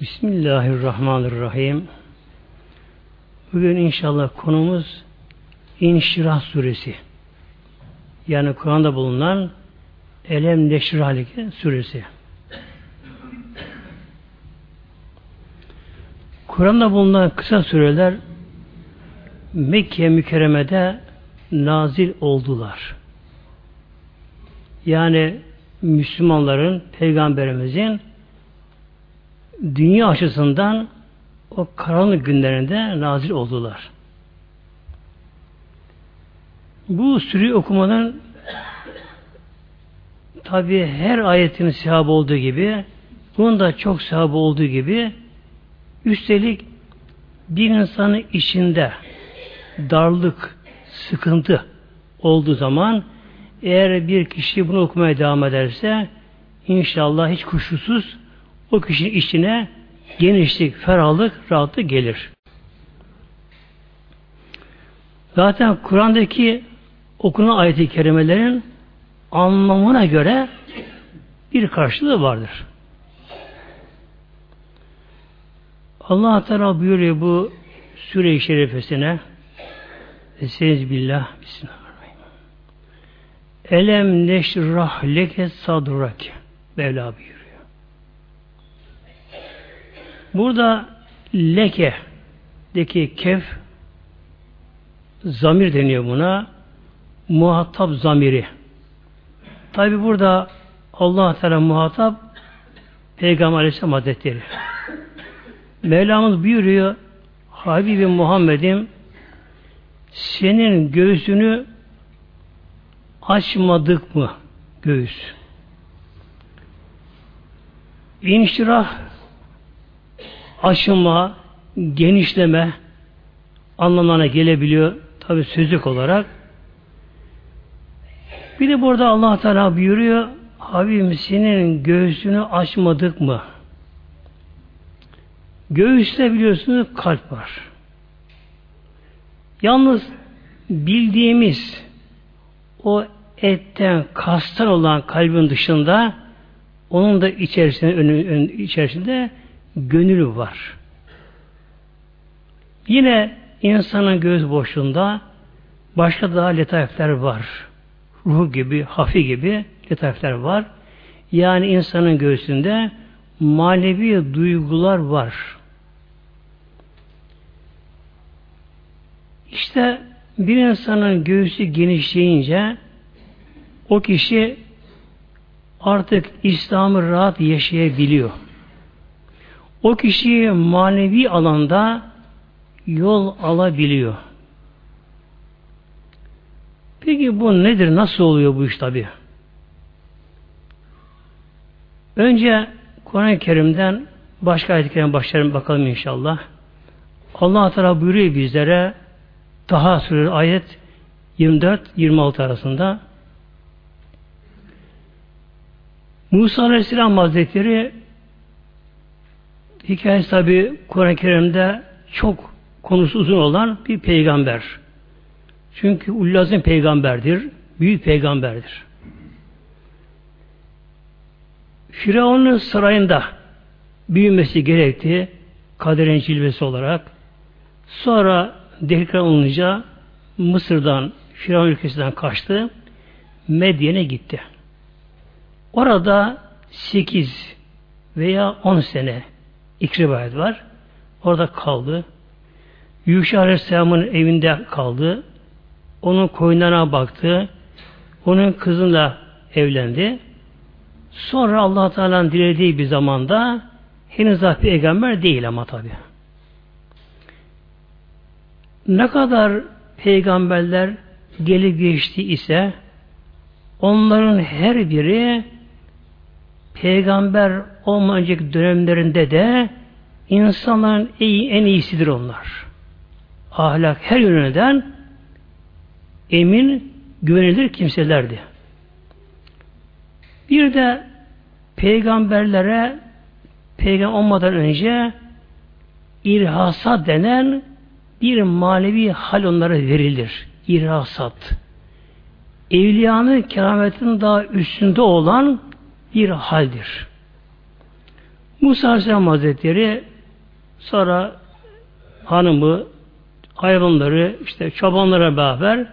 Bismillahirrahmanirrahim. Bugün inşallah konumuz İnşirah suresi. Yani Kur'an'da bulunan Elem Neşralike suresi. Kur'an'da bulunan kısa sureler Mekke mükerremede nazil oldular. Yani Müslümanların, Peygamberimizin dünya açısından o karanlık günlerinde nazil oldular. Bu sürü okumanın tabi her ayetin sahabı olduğu gibi bunun da çok sahabı olduğu gibi üstelik bir insanın içinde darlık, sıkıntı olduğu zaman eğer bir kişi bunu okumaya devam ederse inşallah hiç kuşkusuz o kişinin içine genişlik, ferahlık, rahatlık gelir. Zaten Kur'an'daki okunan ayet-i kerimelerin anlamına göre bir karşılığı vardır. Allah Teala buyuruyor bu süre-i şerifesine Estaiz billah Bismillahirrahmanirrahim. Elem neşrah leke sadrak Mevla buyuruyor. Burada leke deki kef zamir deniyor buna. Muhatap zamiri. Tabi burada Allah Teala muhatap Peygamber Aleyhisselam Hazretleri. Mevlamız buyuruyor Habibi Muhammed'im senin göğsünü açmadık mı göğüs? İnşirah aşınma, genişleme anlamına gelebiliyor tabi sözlük olarak. Bir de burada Allah Teala buyuruyor Habibim senin göğsünü açmadık mı? Göğüste biliyorsunuz kalp var. Yalnız bildiğimiz o etten, kastan olan kalbin dışında onun da içerisinde, önü, içerisinde gönülü var. Yine insanın göz boşluğunda başka daha letaifler var. Ruh gibi, hafi gibi letaifler var. Yani insanın göğsünde manevi duygular var. İşte bir insanın göğsü genişleyince o kişi artık İslam'ı rahat yaşayabiliyor. O kişi manevi alanda yol alabiliyor. Peki bu nedir? Nasıl oluyor bu iş tabi? Önce Kur'an-ı Kerim'den başka ayet-i başlayalım bakalım inşallah. Allah Teala buyuruyor bizlere daha süreli ayet 24-26 arasında Musa Aleyhisselam Hazretleri hikayesi tabi Kur'an-ı Kerim'de çok konusu uzun olan bir peygamber. Çünkü Ullazim peygamberdir, büyük peygamberdir. Firavun'un sarayında büyümesi gerekti kaderin cilvesi olarak. Sonra deklar olunca Mısır'dan, Firavun ülkesinden kaçtı. Medyen'e gitti. Orada 8 veya 10 sene iki rivayet var. Orada kaldı. Yuşa Aleyhisselam'ın evinde kaldı. Onun koyunlarına baktı. Onun kızıyla evlendi. Sonra allah Teala'nın dilediği bir zamanda henüz daha peygamber değil ama tabi. Ne kadar peygamberler gelip geçti ise onların her biri peygamber olmayacak dönemlerinde de insanların en iyisidir onlar. Ahlak her yönünden emin, güvenilir kimselerdi. Bir de peygamberlere peygamber olmadan önce irhasat denen bir manevi hal onlara verilir. İrhasat. Evliyanın kerametin daha üstünde olan bir haldir. Musa Aleyhisselam Hazretleri sonra hanımı, hayvanları, işte çobanlara beraber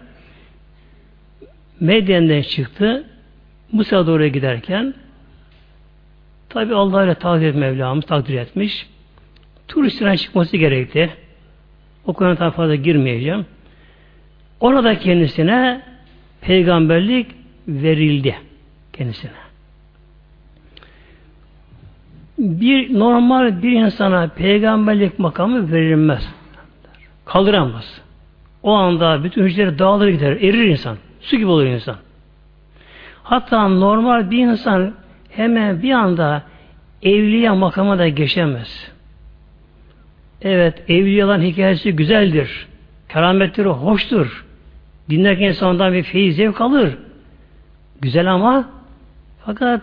Medyen'den çıktı. Musa doğru giderken tabi Allah ile takdir Mevlamız takdir etmiş. Turistlerin çıkması gerekti. O konuda fazla girmeyeceğim. Orada kendisine peygamberlik verildi kendisine. Bir normal bir insana peygamberlik makamı verilmez. Kaldıramaz. O anda bütün hücreleri dağılır gider, erir insan. Su gibi olur insan. Hatta normal bir insan hemen bir anda evliya makama da geçemez. Evet, evliyaların hikayesi güzeldir. Kerametleri hoştur. Dinlerken insandan bir feyiz zevk alır. Güzel ama fakat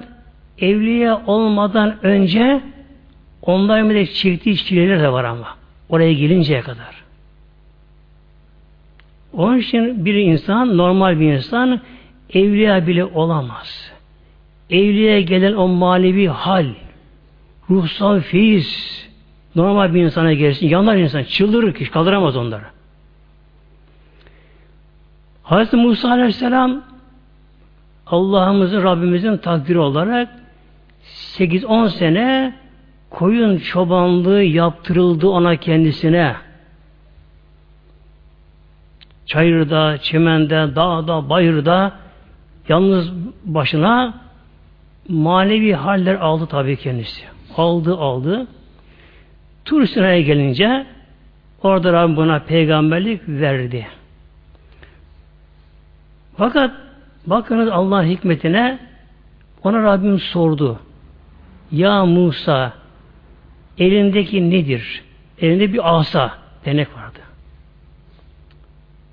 evliya olmadan önce onların bir de çektiği çileler de var ama. Oraya gelinceye kadar. Onun için bir insan, normal bir insan evliya bile olamaz. Evliya gelen o manevi hal, ruhsal feyiz, normal bir insana gelsin, yanar insan, çıldırır ki kaldıramaz onları. Hazreti Musa Aleyhisselam Allah'ımızın, Rabbimizin takdiri olarak 8-10 sene koyun çobanlığı yaptırıldı ona kendisine. Çayırda, çimende, dağda, bayırda yalnız başına manevi haller aldı tabii kendisi. Aldı aldı. Tur sıraya gelince orada Rabbim buna peygamberlik verdi. Fakat bakınız Allah hikmetine ona Rabbim sordu. Ya Musa elindeki nedir? Elinde bir asa denek vardı.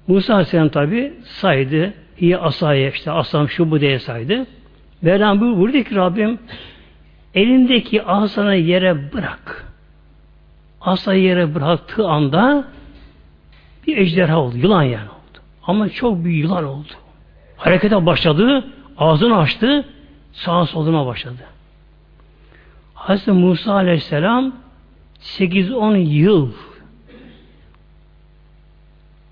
Musa Aleyhisselam tabi saydı. İyi asaya işte asam şu bu diye saydı. Mevlam bu burada ki Rabbim elindeki asanı yere bırak. Asayı yere bıraktığı anda bir ejderha oldu. Yılan yani oldu. Ama çok büyük yılan oldu. Harekete başladı. Ağzını açtı. Sağa soluna başladı. Hazreti Musa Aleyhisselam 8-10 yıl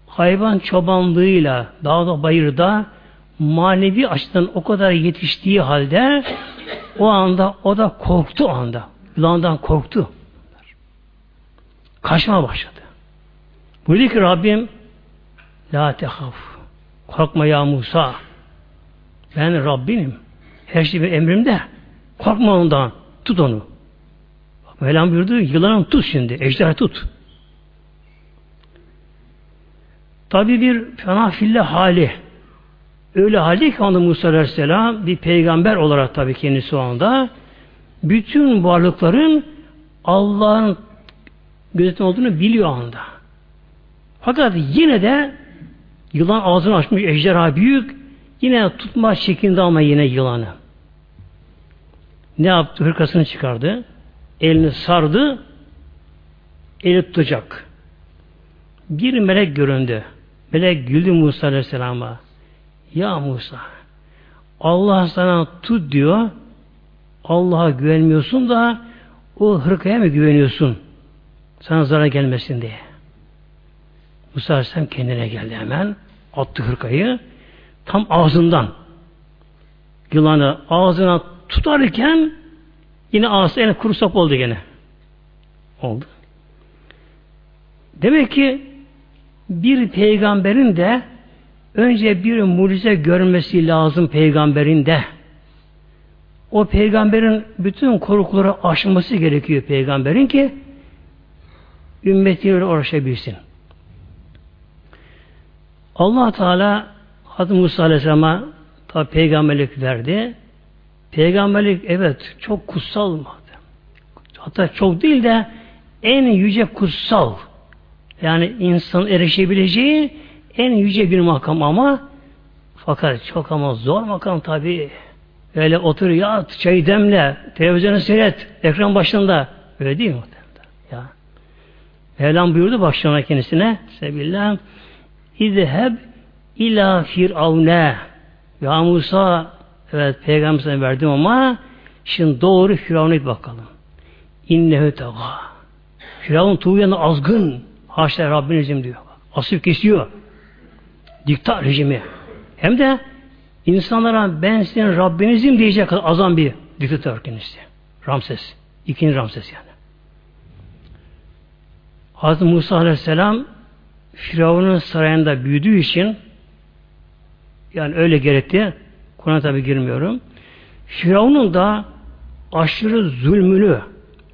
hayvan çobanlığıyla dağda bayırda manevi açıdan o kadar yetiştiği halde o anda o da korktu anda. Yılandan korktu. Kaçma başladı. Buyurdu ki Rabbim La tehaf. Korkma ya Musa. Ben Rabbinim. Her şey emrimde. Korkma ondan. Tut onu. Mevlam buyurdu yılanı tut şimdi. Ejder tut. Tabi bir fena fille hali. Öyle halde ki anda Musa Aleyhisselam bir peygamber olarak tabi kendisi o anda bütün varlıkların Allah'ın gözetim olduğunu biliyor anda. Fakat yine de yılan ağzını açmış ejderha büyük yine tutma şeklinde ama yine yılanı. Ne yaptı? Hırkasını çıkardı. Elini sardı. Eli tutacak. Bir melek göründü. Melek güldü Musa Aleyhisselam'a. Ya Musa Allah sana tut diyor. Allah'a güvenmiyorsun da o hırkaya mı güveniyorsun? Sana zarar gelmesin diye. Musa Aleyhisselam kendine geldi hemen. Attı hırkayı. Tam ağzından yılanı ağzına tutarken yine ağzı en kuru sap oldu gene. Oldu. Demek ki bir peygamberin de önce bir mucize görmesi lazım peygamberin de. O peygamberin bütün korkuları aşması gerekiyor peygamberin ki ümmetiyle uğraşabilsin. allah Teala Hazreti Musa Aleyhisselam'a tabi peygamberlik verdi. Peygamberlik evet çok kutsal mı? Hatta çok değil de en yüce kutsal yani insan erişebileceği en yüce bir makam ama fakat çok ama zor makam tabi. Öyle otur yat, çay demle, televizyonu seyret, ekran başında. Öyle değil mi? Ya. Mevlam buyurdu başlarına kendisine. Sebillah. İzheb ila firavne. Ya Musa evet peygamber sana verdim ama şimdi doğru Firavun'a bakalım. innehu tega. Firavun tuğyanı azgın. Haşa Rabbinizim diyor. Asıp kesiyor. Diktat rejimi. Hem de insanlara ben sizin Rabbinizim diyecek azam bir diktatör kendisi. Ramses. İkinci Ramses yani. Hazreti Musa Aleyhisselam Firavun'un sarayında büyüdüğü için yani öyle gerekti. Kur'an'a tabi girmiyorum. Firavun'un da aşırı zulmünü,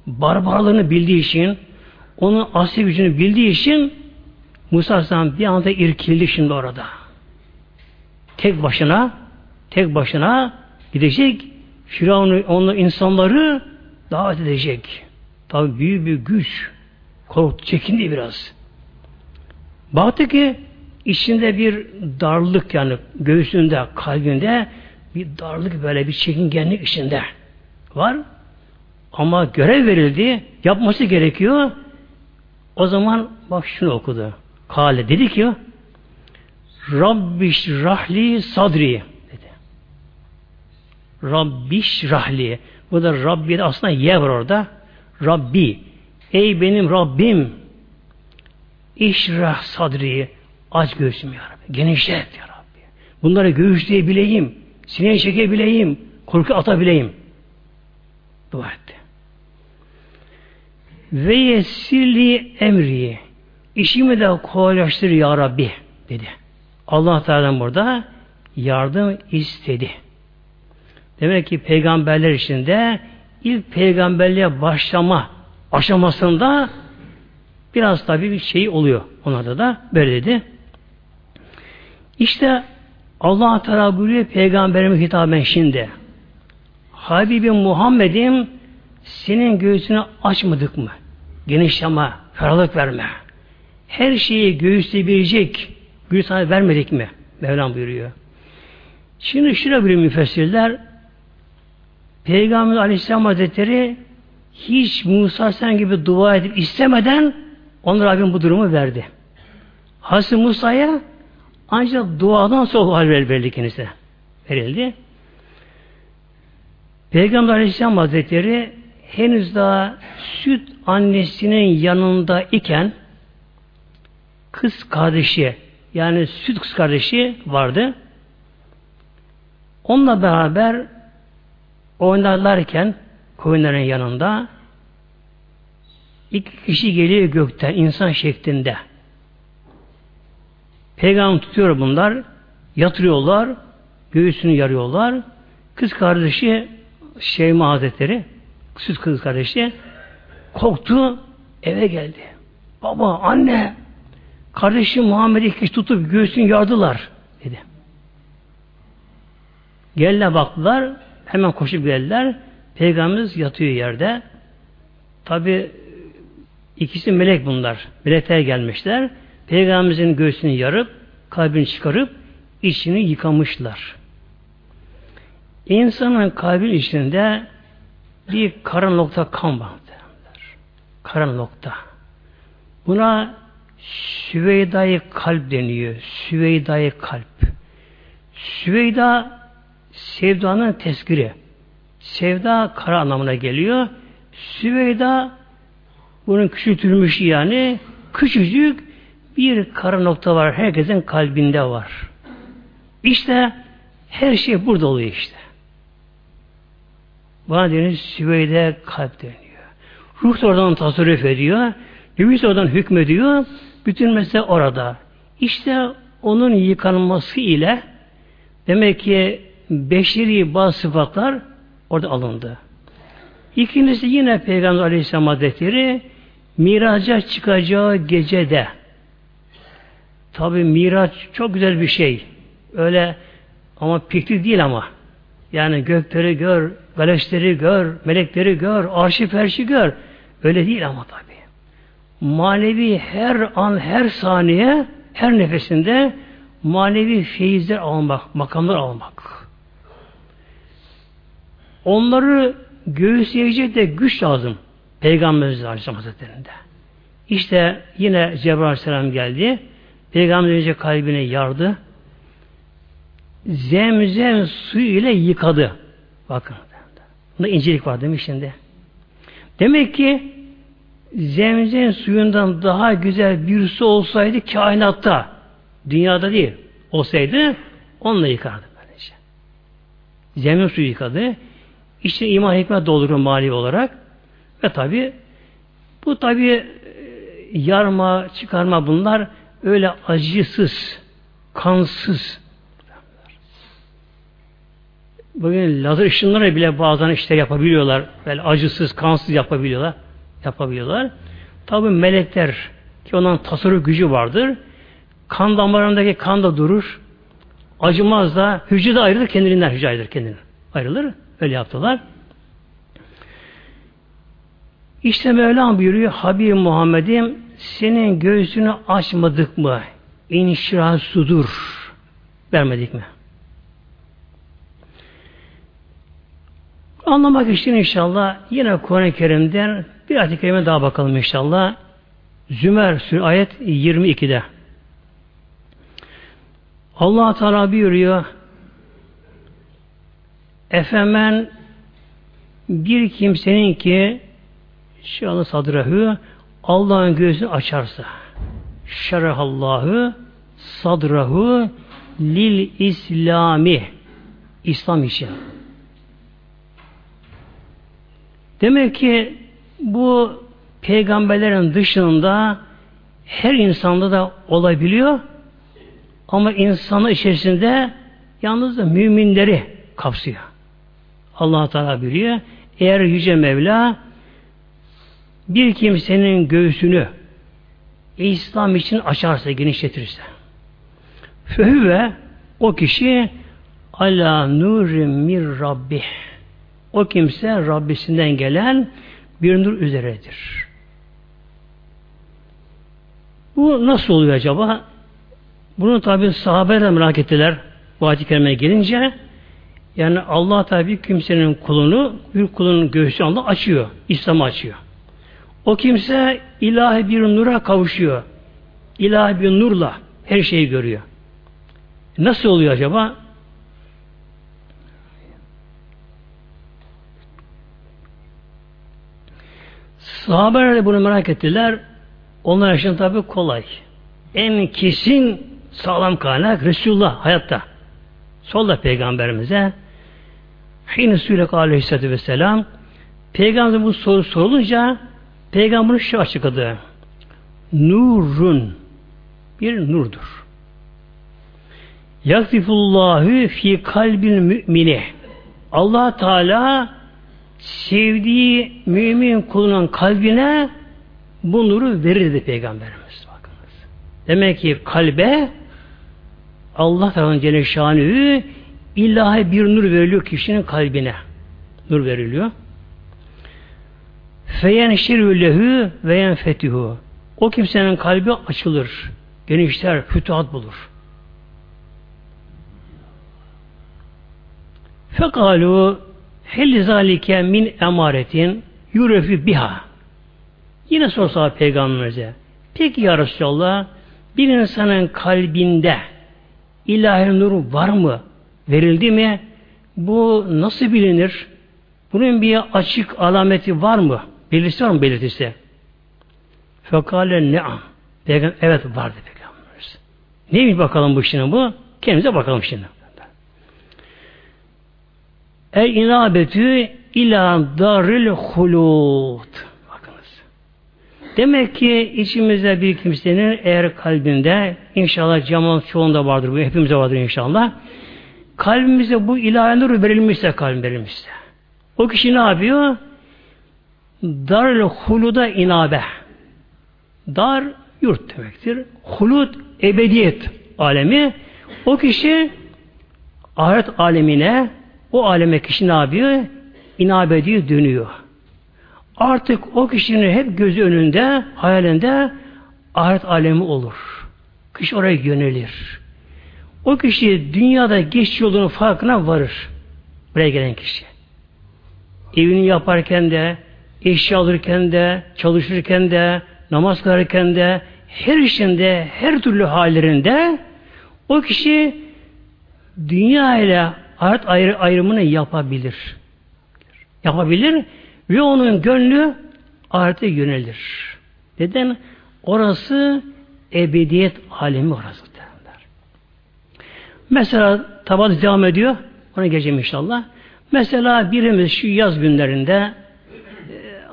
barbarlığını bildiği için, onun asli gücünü bildiği için Musa Aleyhisselam bir anda irkildi şimdi orada. Tek başına, tek başına gidecek, Firavun'u, onun insanları davet edecek. Tabi büyük bir güç, korktu, çekindi biraz. Baktı ki içinde bir darlık yani göğsünde, kalbinde bir darlık böyle bir çekingenlik içinde var. Ama görev verildi, yapması gerekiyor. O zaman bak şunu okudu. Kale dedi ki Rabbiş rahli sadri dedi. Rabbiş rahli. Bu da Rabbi aslında ye var orada. Rabbi. Ey benim Rabbim İşrah sadri aç göğsüm ya Rabbi. Genişlet ya Rabbi. Bunları göğüsleyebileyim. Sineye çekebileyim. Korku atabileyim. Dua etti. Ve yessirli emri işimi de kolaylaştır ya Rabbi dedi. Allah Teala burada yardım istedi. Demek ki peygamberler içinde ilk peygamberliğe başlama aşamasında biraz tabii bir şey oluyor. Onlarda da böyle dedi. İşte Allah Teala buyuruyor peygamberime hitaben şimdi. Habibim Muhammed'im senin göğsünü açmadık mı? Genişleme, ferahlık verme. Her şeyi göğüsleyebilecek güç sana vermedik mi? Mevlam buyuruyor. Şimdi şuna bir müfessirler Peygamber Aleyhisselam Hazretleri hiç Musa sen gibi dua edip istemeden onlar Rabbim bu durumu verdi. Hazreti Musa'ya ancak duadan sonra hal verildi kendisine. Verildi. Peygamber Aleyhisselam Hazretleri henüz daha süt annesinin yanında iken kız kardeşi yani süt kız kardeşi vardı. Onunla beraber oynarlarken koyunların yanında iki kişi geliyor gökten insan şeklinde. Peygamber tutuyor bunlar, yatırıyorlar, göğsünü yarıyorlar. Kız kardeşi Şeyma Hazretleri, süt kız kardeşi korktu, eve geldi. Baba, anne, kardeşim Muhammed'i kişi tutup göğsünü yardılar dedi. Geldiler baktılar, hemen koşup geldiler. Peygamberimiz yatıyor yerde. Tabi ikisi melek bunlar. Melekler gelmişler. Peygamberimizin göğsünü yarıp, kalbini çıkarıp, içini yıkamışlar. İnsanın kalbin içinde bir kara nokta kan vardır. Kara nokta. Buna Süveyda'yı kalp deniyor. Süveyda'yı kalp. Süveyda sevdanın tezkiri. Sevda kara anlamına geliyor. Süveyda bunun küçültülmüş yani küçücük bir kara nokta var. Herkesin kalbinde var. İşte her şey burada oluyor işte. Bana deniyor Süveyde kalp deniyor. Ruh da oradan tasarruf ediyor. Nefis oradan hükmediyor. Bütün mesele orada. İşte onun yıkanması ile demek ki beşeri bazı sıfatlar orada alındı. İkincisi yine Peygamber Aleyhisselam Hazretleri miraca çıkacağı gecede tabi miraç çok güzel bir şey. Öyle ama piknik değil ama. Yani gökleri gör, galaksileri gör, melekleri gör, arşi ferşi gör. Öyle değil ama tabi. Manevi her an, her saniye, her nefesinde manevi feyizler almak, makamlar almak. Onları göğüsleyecek de güç lazım. Peygamberimiz Aleyhisselam Hazretleri'nde. İşte yine Cebrail Aleyhisselam geldi. Peygamberimiz kalbine yardı. Zemzem suyu ile yıkadı. Bakın. Bunda incelik var demiş şimdi. Demek ki zemzem suyundan daha güzel bir su olsaydı kainatta, dünyada değil, olsaydı onunla yıkardı. Böylece. Zemzem suyu yıkadı. İşte iman hikmet doldurur mali olarak. Ve tabi bu tabi e, yarma, çıkarma bunlar öyle acısız, kansız. Bugün lazer ışınları bile bazen işte yapabiliyorlar. Böyle acısız, kansız yapabiliyorlar. Yapabiliyorlar. Tabi melekler ki onların tasarruf gücü vardır. Kan damarındaki kan da durur. Acımaz da hücre de ayrılır kendiliğinden hücre ayrılır kendinden. Ayrılır. Öyle yaptılar. İşte Mevlam buyuruyor Habib Muhammed'im senin göğsünü açmadık mı? İnşirah sudur. Vermedik mi? Anlamak için inşallah yine Kur'an-ı Kerim'den bir ayet-i kerime daha bakalım inşallah. Zümer Sür ayet 22'de. Allah Teala buyuruyor Efemen bir kimsenin ki şu anda Allah'ın gözünü açarsa şerahallahu sadrahu lil İslami İslam için. Demek ki bu peygamberlerin dışında her insanda da olabiliyor ama insanın içerisinde yalnız da müminleri kapsıyor. Allah Teala biliyor. Eğer Yüce Mevla bir kimsenin göğsünü İslam için açarsa, genişletirse ve o kişi ala nurim mir rabbi o kimse Rabbisinden gelen bir nur üzeredir. Bu nasıl oluyor acaba? Bunu tabi sahabeler merak ettiler. Bu ayet-i gelince yani Allah tabi kimsenin kulunu, bir kulunun göğsü Allah açıyor. İslam'ı açıyor. O kimse ilahi bir nura kavuşuyor. İlahi bir nurla her şeyi görüyor. Nasıl oluyor acaba? Sahabeler de bunu merak ettiler. Onlar için tabi kolay. En kesin sağlam kaynak Resulullah hayatta. Solda peygamberimize Hine Sülek Aleyhisselatü Vesselam Peygamber bu soru sorulunca Peygamberin şu açıkladı. Nurun bir nurdur. Yaktifullahu fi kalbil mümini. Allah Teala sevdiği mümin kulunun kalbine bu nuru verir dedi Peygamberimiz. Bakınız. Demek ki kalbe Allah tarafından Celle Şanü ilahi bir nur veriliyor kişinin kalbine. Nur veriliyor. Feyenşirü lehu ve yenfetihu. O kimsenin kalbi açılır. Genişler, fütuhat bulur. Fekalu hel zalike min emaretin yurefi biha. Yine sorsa peygamberimize. Peki ya Resulallah bir insanın kalbinde ilahi nur var mı? Verildi mi? Bu nasıl bilinir? Bunun bir açık alameti var mı? Belirtisi var mı belirtisi? Fekale ne'am. Peygamber evet vardı peygamberimiz. Neymiş bakalım bu şimdi bu? Kendimize bakalım şimdi. El inabetü ila daril hulud. Bakınız. Demek ki içimizde bir kimsenin eğer kalbinde inşallah camal çoğunda vardır bu hepimize vardır inşallah. Kalbimize bu ilahi nur verilmişse kalbim verilmişse. O kişi ne yapıyor? Darül huluda inabe. Dar yurt demektir. Hulud ebediyet alemi. O kişi ahiret alemine o aleme kişi ne yapıyor? İnabe ediyor, dönüyor. Artık o kişinin hep gözü önünde, hayalinde ahiret alemi olur. Kişi oraya yönelir. O kişi dünyada geç yolunun farkına varır. Buraya gelen kişi. Evini yaparken de, eşya alırken de, çalışırken de, namaz kılarken de, her işinde, her türlü hallerinde o kişi dünya ile ahiret ayrı, ayrımını yapabilir. Yapabilir ve onun gönlü ahirete yönelir. Neden? Orası ebediyet alemi orası. Derler. Mesela tabat devam ediyor. Ona geleceğim inşallah. Mesela birimiz şu yaz günlerinde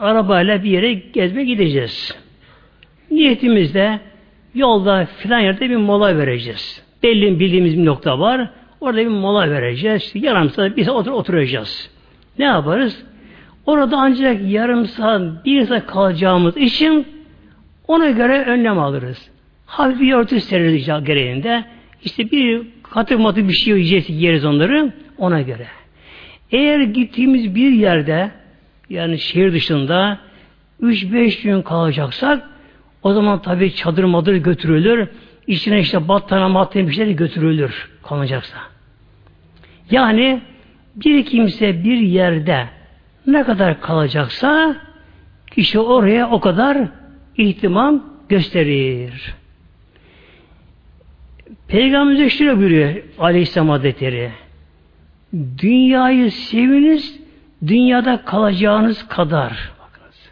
arabayla bir yere gezme gideceğiz. Niyetimizde yolda filan yerde bir mola vereceğiz. Belli bildiğimiz bir nokta var. Orada bir mola vereceğiz. Yarım saat bir saat otur, oturacağız. Ne yaparız? Orada ancak yarım saat, bir saat kalacağımız için ona göre önlem alırız. Hafif bir örtü seririz gereğinde. İşte bir katı matı bir şey yiyeceğiz, yeriz onları ona göre. Eğer gittiğimiz bir yerde yani şehir dışında 3-5 gün kalacaksak o zaman tabi çadır madır götürülür. İçine işte battana mattana bir şeyler götürülür kalacaksa. Yani bir kimse bir yerde ne kadar kalacaksa kişi oraya o kadar ihtimam gösterir. Peygamberimiz şöyle buyuruyor Aleyhisselam Hazretleri. Dünyayı seviniz, dünyada kalacağınız kadar. Bakınız.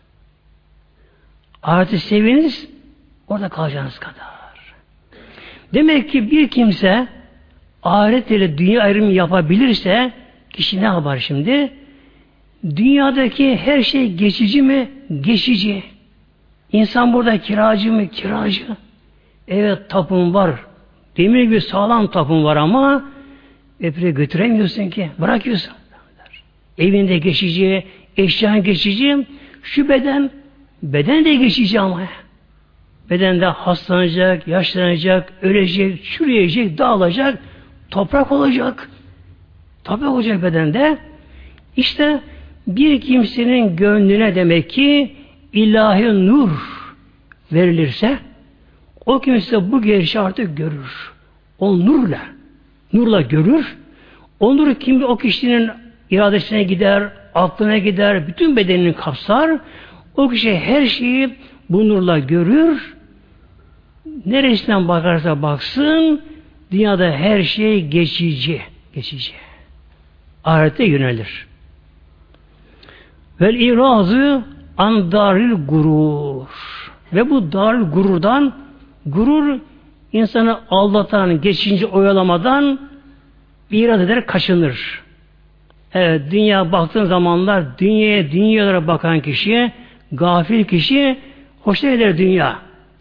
Ahireti seviniz, orada kalacağınız kadar. Demek ki bir kimse ahiret ile dünya ayrımı yapabilirse kişi ne yapar şimdi? Dünyadaki her şey geçici mi? Geçici. İnsan burada kiracı mı? Kiracı. Evet tapun var. Demir gibi sağlam tapun var ama öpüre götüremiyorsun ki. Bırakıyorsun. Evinde geçici, eşyan geçici. Şu beden, beden de geçici ama. Bedende hastalanacak, yaşlanacak, ölecek, çürüyecek, dağılacak, toprak olacak. Toprak olacak bedende. İşte bir kimsenin gönlüne demek ki ilahi nur verilirse o kimse bu gerçeği artık görür. O nurla, nurla görür. O nur kim o kişinin iradesine gider, aklına gider, bütün bedenini kapsar. O kişi her şeyi bu nurla görür. Neresinden bakarsa baksın, dünyada her şey geçici. Geçici. Ahirete yönelir. Vel irazı an daril gurur. Ve bu daril gururdan gurur insanı aldatan, geçince oyalamadan irad eder, kaçınır. Evet, dünya baktığın zamanlar dünyaya, dünyalara bakan kişi, gafil kişi hoşuna gider dünya.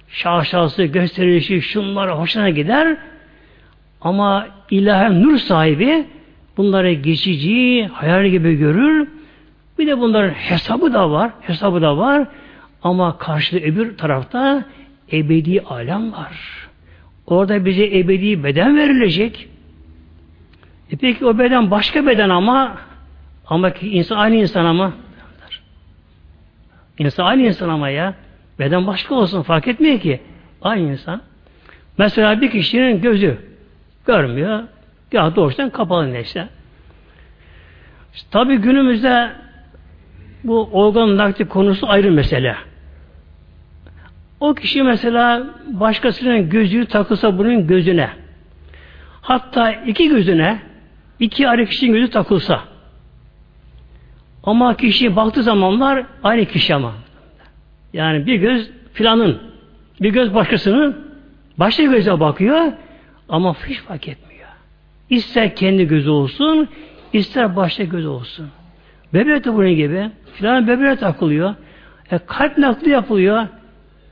Şaşası, gösterişi, şunlara hoşuna gider. Ama ilahi nur sahibi bunları geçici, hayal gibi görür bir de bunların hesabı da var. Hesabı da var. Ama karşıda öbür tarafta ebedi alem var. Orada bize ebedi beden verilecek. E peki o beden başka beden ama ama ki insan aynı insan ama insan aynı insan ama ya beden başka olsun fark etmiyor ki aynı insan. Mesela bir kişinin gözü görmüyor. Ya doğuştan kapalı neyse. İşte, tabi günümüzde bu organ nakli konusu ayrı mesele. O kişi mesela başkasının gözü takılsa bunun gözüne hatta iki gözüne iki ayrı kişinin gözü takılsa ama kişi baktığı zamanlar aynı kişi ama. Yani bir göz filanın, bir göz başkasının başka göze bakıyor ama hiç fark etmiyor. İster kendi gözü olsun, ister başka göz olsun. Böbrek de bunun gibi. Filan böbreğe takılıyor. E, kalp nakli yapılıyor.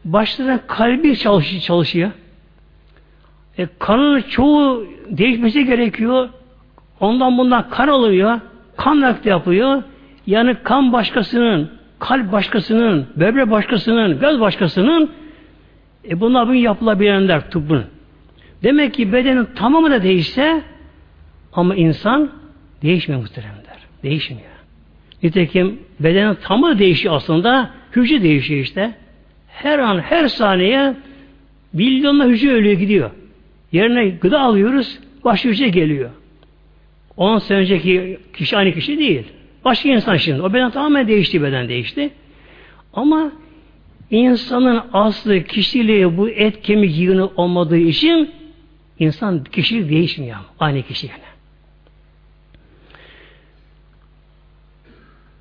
Başlarına kalbi çalışıyor. çalışıyor. E, kanın çoğu değişmesi gerekiyor. Ondan bundan kan alıyor. Kan nakli yapıyor. Yani kan başkasının, kalp başkasının, böbrek başkasının, göz başkasının e bunlar bugün yapılabilenler tıbbın. Demek ki bedenin tamamı da değişse ama insan değişmiyor muhteremler. Değişmiyor. Nitekim bedenin tamı değişiyor aslında. Hücre değişiyor işte. Her an, her saniye milyonla hücre ölüyor gidiyor. Yerine gıda alıyoruz, başka hücre geliyor. 10 sene önceki kişi aynı kişi değil. Başka insan şimdi. O beden tamamen değişti, beden değişti. Ama insanın aslı kişiliği bu et kemik yığını olmadığı için insan kişi değişmiyor. Aynı kişi yani.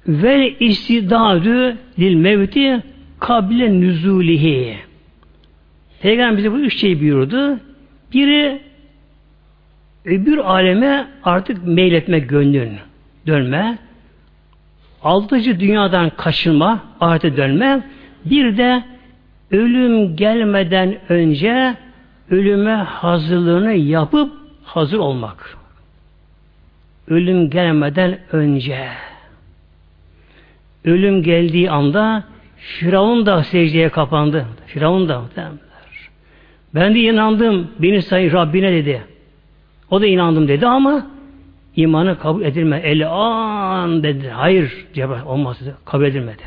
ve istidadü lil mevti kable nüzulihi. Peygamber bize bu üç şeyi buyurdu. Biri öbür aleme artık meyletme gönlün dönme. Altıcı dünyadan kaçınma, ahirete dönme. Bir de ölüm gelmeden önce ölüme hazırlığını yapıp hazır olmak. Ölüm gelmeden önce. Ölüm geldiği anda Firavun da secdeye kapandı. Firavun da ben de inandım. Beni say Rabbine dedi. O da inandım dedi ama imanı kabul edilme. El an dedi. Hayır cevap olmaz dedi. Kabul edilmedi.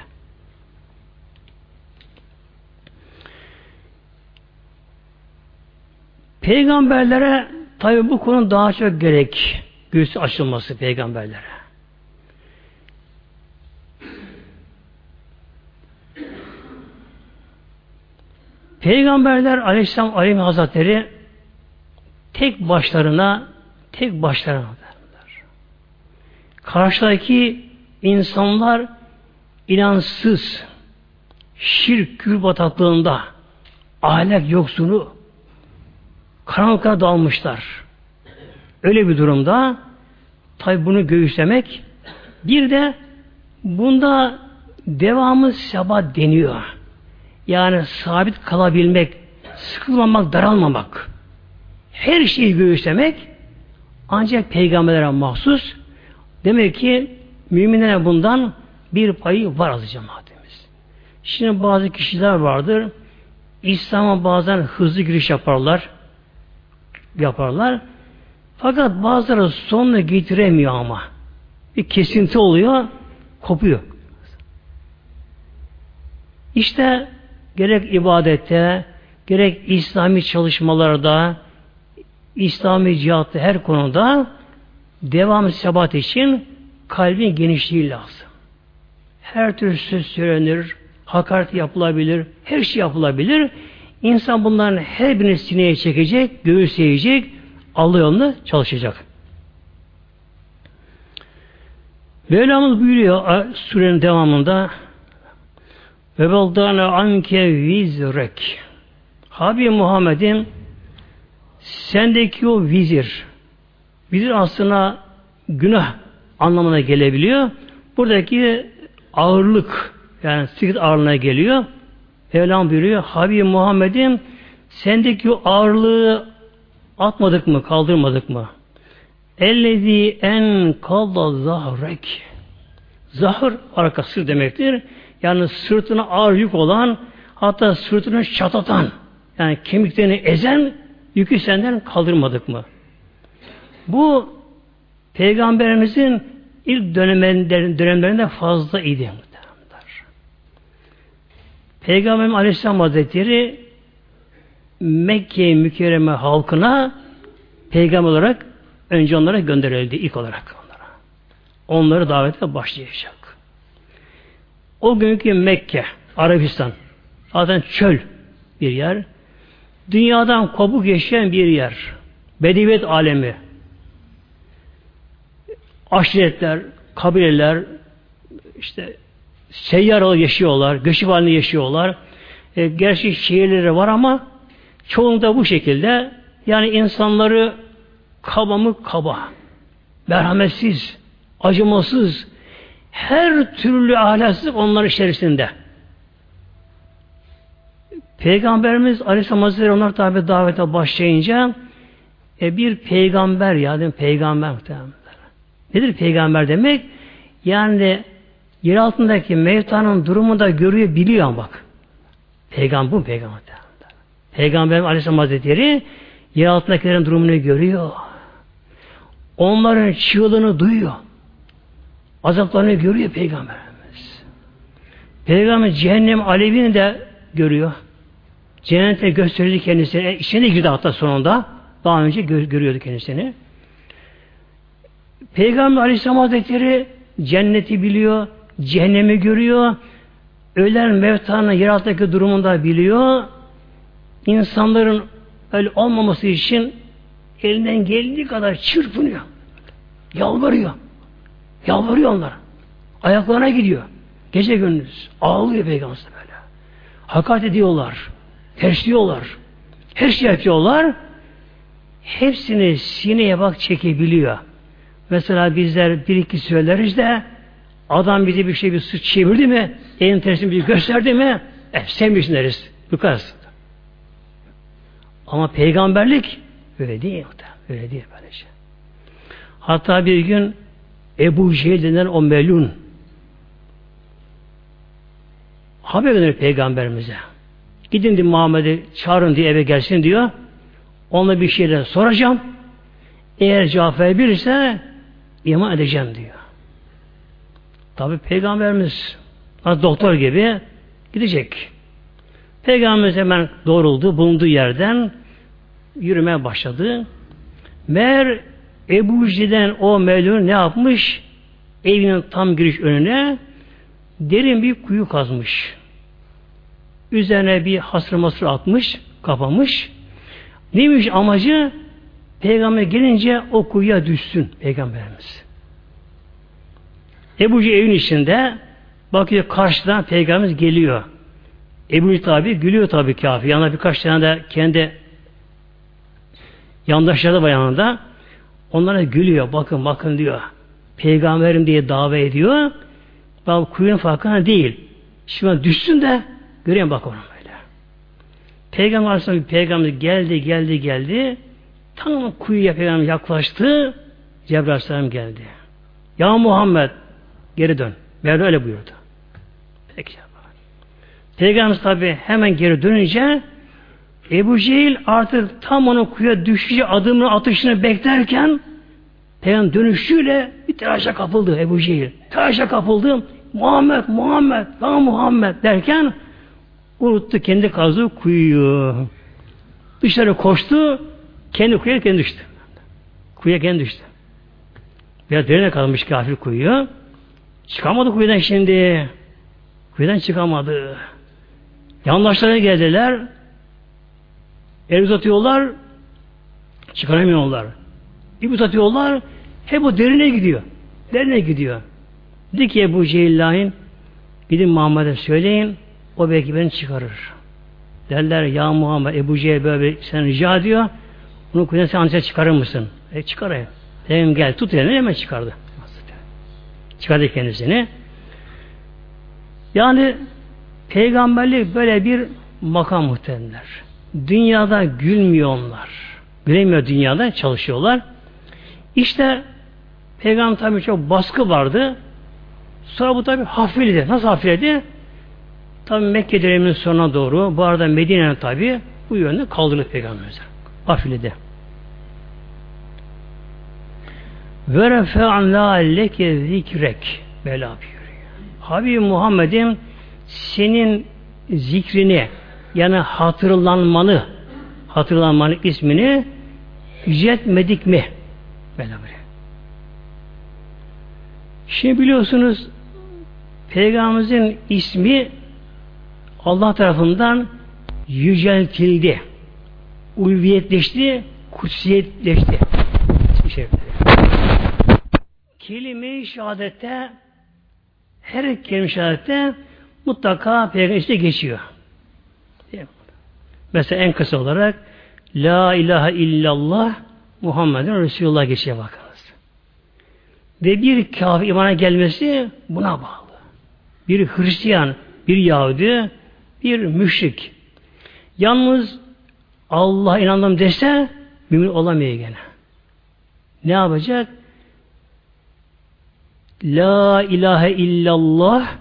Peygamberlere tabi bu konu daha çok gerek göğsü açılması peygamberlere. Peygamberler Aleyhisselam Aleyhi Hazretleri tek başlarına tek başlarına derler. Karşıdaki insanlar inansız, şirk kül bataklığında, ahlak yoksunu, karanlıklara dalmışlar. Öyle bir durumda tabi bunu göğüslemek bir de bunda devamı sebat deniyor. Yani sabit kalabilmek, sıkılmamak, daralmamak. Her şeyi göğüslemek ancak peygamberlere mahsus. Demek ki müminlere bundan bir payı var azı cemaatimiz. Şimdi bazı kişiler vardır. İslam'a bazen hızlı giriş yaparlar. Yaparlar. Fakat bazıları sonunu getiremiyor ama. Bir kesinti oluyor, kopuyor. İşte gerek ibadette, gerek İslami çalışmalarda, İslami cihatta her konuda devam sebat için kalbin genişliği lazım. Her tür söz söylenir, hakaret yapılabilir, her şey yapılabilir. İnsan bunların her birini sineye çekecek, göğüsleyecek, Allah yolunda çalışacak. Mevlamız buyuruyor surenin devamında ve beldana anke vizrek. Habib Muhammed'in sendeki o vizir vizir aslında günah anlamına gelebiliyor. Buradaki ağırlık yani sıkınt ağırlığına geliyor. Mevlam buyuruyor. Habib Muhammed'in sendeki o ağırlığı atmadık mı, kaldırmadık mı? Ellezi en kalda zahrek. Zahır arkası demektir. Yani sırtına ağır yük olan, hatta sırtını çatatan, yani kemiklerini ezen yükü senden kaldırmadık mı? Bu Peygamberimizin ilk dönemlerinde, dönemlerinde fazla idi. Peygamberim Aleyhisselam Hazretleri Mekke mükerreme halkına peygamber olarak önce onlara gönderildi ilk olarak onlara. Onları davete başlayacak. O günkü Mekke, Arabistan, zaten çöl bir yer. Dünyadan kopuk yaşayan bir yer. Bediviyet alemi. Aşiretler, kabileler, işte seyyar yaşıyorlar, göçüp halinde yaşıyorlar. E, gerçi şehirleri var ama çoğunda bu şekilde yani insanları kaba mı kaba, merhametsiz, acımasız, her türlü ahlaksızlık onların içerisinde. Peygamberimiz Aleyhisselam Hazretleri onlar tabi davete başlayınca e, bir peygamber ya değil mi? Peygamber muhtemelen. Nedir peygamber demek? Yani yer altındaki mevtanın durumu da görüyor, biliyor bak. Peygamber bu peygamber. Peygamber Aleyhisselam Hazretleri yer altındakilerin durumunu görüyor. Onların çığlığını duyuyor. Azaplarını görüyor Peygamberimiz. Peygamber cehennem alevini de görüyor. Cennete gösterdi kendisine. İçine girdi hatta sonunda. Daha önce gö görüyordu kendisini. Peygamber Aleyhisselam Hazretleri cenneti biliyor, cehennemi görüyor, ölen mevtanın yer altındaki durumunda biliyor. İnsanların öyle olmaması için elinden geldiği kadar çırpınıyor. Yalvarıyor. Yalvarıyor onlara. Ayaklarına gidiyor. Gece gündüz. Ağlıyor peygamber böyle. Hakaret ediyorlar. Tersliyorlar. Her şey yapıyorlar. Hepsini sineye bak çekebiliyor. Mesela bizler bir iki söyleriz de adam bize bir şey bir suç çevirdi mi elin tersini bir gösterdi mi e, sevmişsin deriz. Yukarısı. Ama peygamberlik öyle değil. Öyle değil böylece. Şey. Hatta bir gün Ebu Cehil denen o melun haber gönderir peygamberimize. Gidin diye Muhammed'i çağırın diye eve gelsin diyor. Onunla bir şeyler soracağım. Eğer cevap verirse iman edeceğim diyor. Tabi peygamberimiz doktor gibi gidecek. Peygamberimiz hemen doğruldu, bulunduğu yerden yürümeye başladı. Mer Ebu Ciden o melun ne yapmış? Evinin tam giriş önüne derin bir kuyu kazmış. Üzerine bir hasır masır atmış, kapamış. Neymiş amacı? Peygamber gelince o kuyuya düşsün Peygamberimiz. Ebu Cehil evin içinde bakıyor karşıdan Peygamberimiz geliyor. Ebu tabi gülüyor tabi kafir. Yanına birkaç tane de kendi yandaşları var yanında. Onlara gülüyor. Bakın bakın diyor. Peygamberim diye davet ediyor. Daha kuyunun farkına değil. Şimdi düşsün de göreyim bak onu böyle. Peygamber Aleyhisselam peygamber geldi geldi geldi. Tam kuyuya peygamber yaklaştı. Cebrail Aleyhisselam geldi. Ya Muhammed geri dön. Mevla öyle buyurdu. Peki. Peygamber tabi hemen geri dönünce Ebu Cehil artık tam onun kuya düşüşü adımını atışını beklerken Peygamber dönüşüyle bir telaşa kapıldı Ebu Cehil. Telaşa kapıldı. Muhammed, Muhammed, daha Muhammed derken unuttu kendi kazdığı kuyuyu. Dışarı koştu, kendi kuyuya kendi düştü. Kuyuya kendi düştü. Biraz derine kalmış kafir kuyuya. Çıkamadı kuyudan şimdi. Kuyudan çıkamadı. Yandaşlarına geldiler. El uzatıyorlar. Çıkaramıyorlar. İp uzatıyorlar. Hep o derine gidiyor. Derine gidiyor. Dedi ki Ebu Cehillah'in gidin Muhammed'e söyleyin o belki beni çıkarır. Derler ya Muhammed Ebu Cehil böyle sen rica ediyor. Bunu kuyudan sen ancak çıkarır mısın? E çıkarayım. Dedim gel tut elini hemen çıkardı. Çıkardı kendisini. Yani peygamberlik böyle bir makam muhtemelen. Dünyada gülmüyorlar. Gülemiyor dünyada çalışıyorlar. İşte peygamber tabi çok baskı vardı. Sonra bu tabi hafifledi. Nasıl hafifledi? Tabi Mekke döneminin sonuna doğru bu arada Medine'nin tabi bu yönde kaldırıldı peygamberimize. Hafifledi. Ve refe'an la leke zikrek Bela buyuruyor. Habib Muhammed'im senin zikrini yani hatırlanmanı hatırlanmanın ismini yüceltmedik mi? Böyle. Şimdi biliyorsunuz Peygamberimizin ismi Allah tarafından yüceltildi. Ulviyetleşti, kutsiyetleşti. Şey. Kelime-i şehadette her kelime şehadette mutlaka peygamber işte geçiyor. Mesela en kısa olarak La ilahe illallah Muhammedun Resulullah geçiyor bakınız. Ve bir kafir imana gelmesi buna bağlı. Bir Hristiyan, bir Yahudi, bir müşrik. Yalnız Allah inandım dese mümin olamıyor gene. Ne yapacak? La ilahe illallah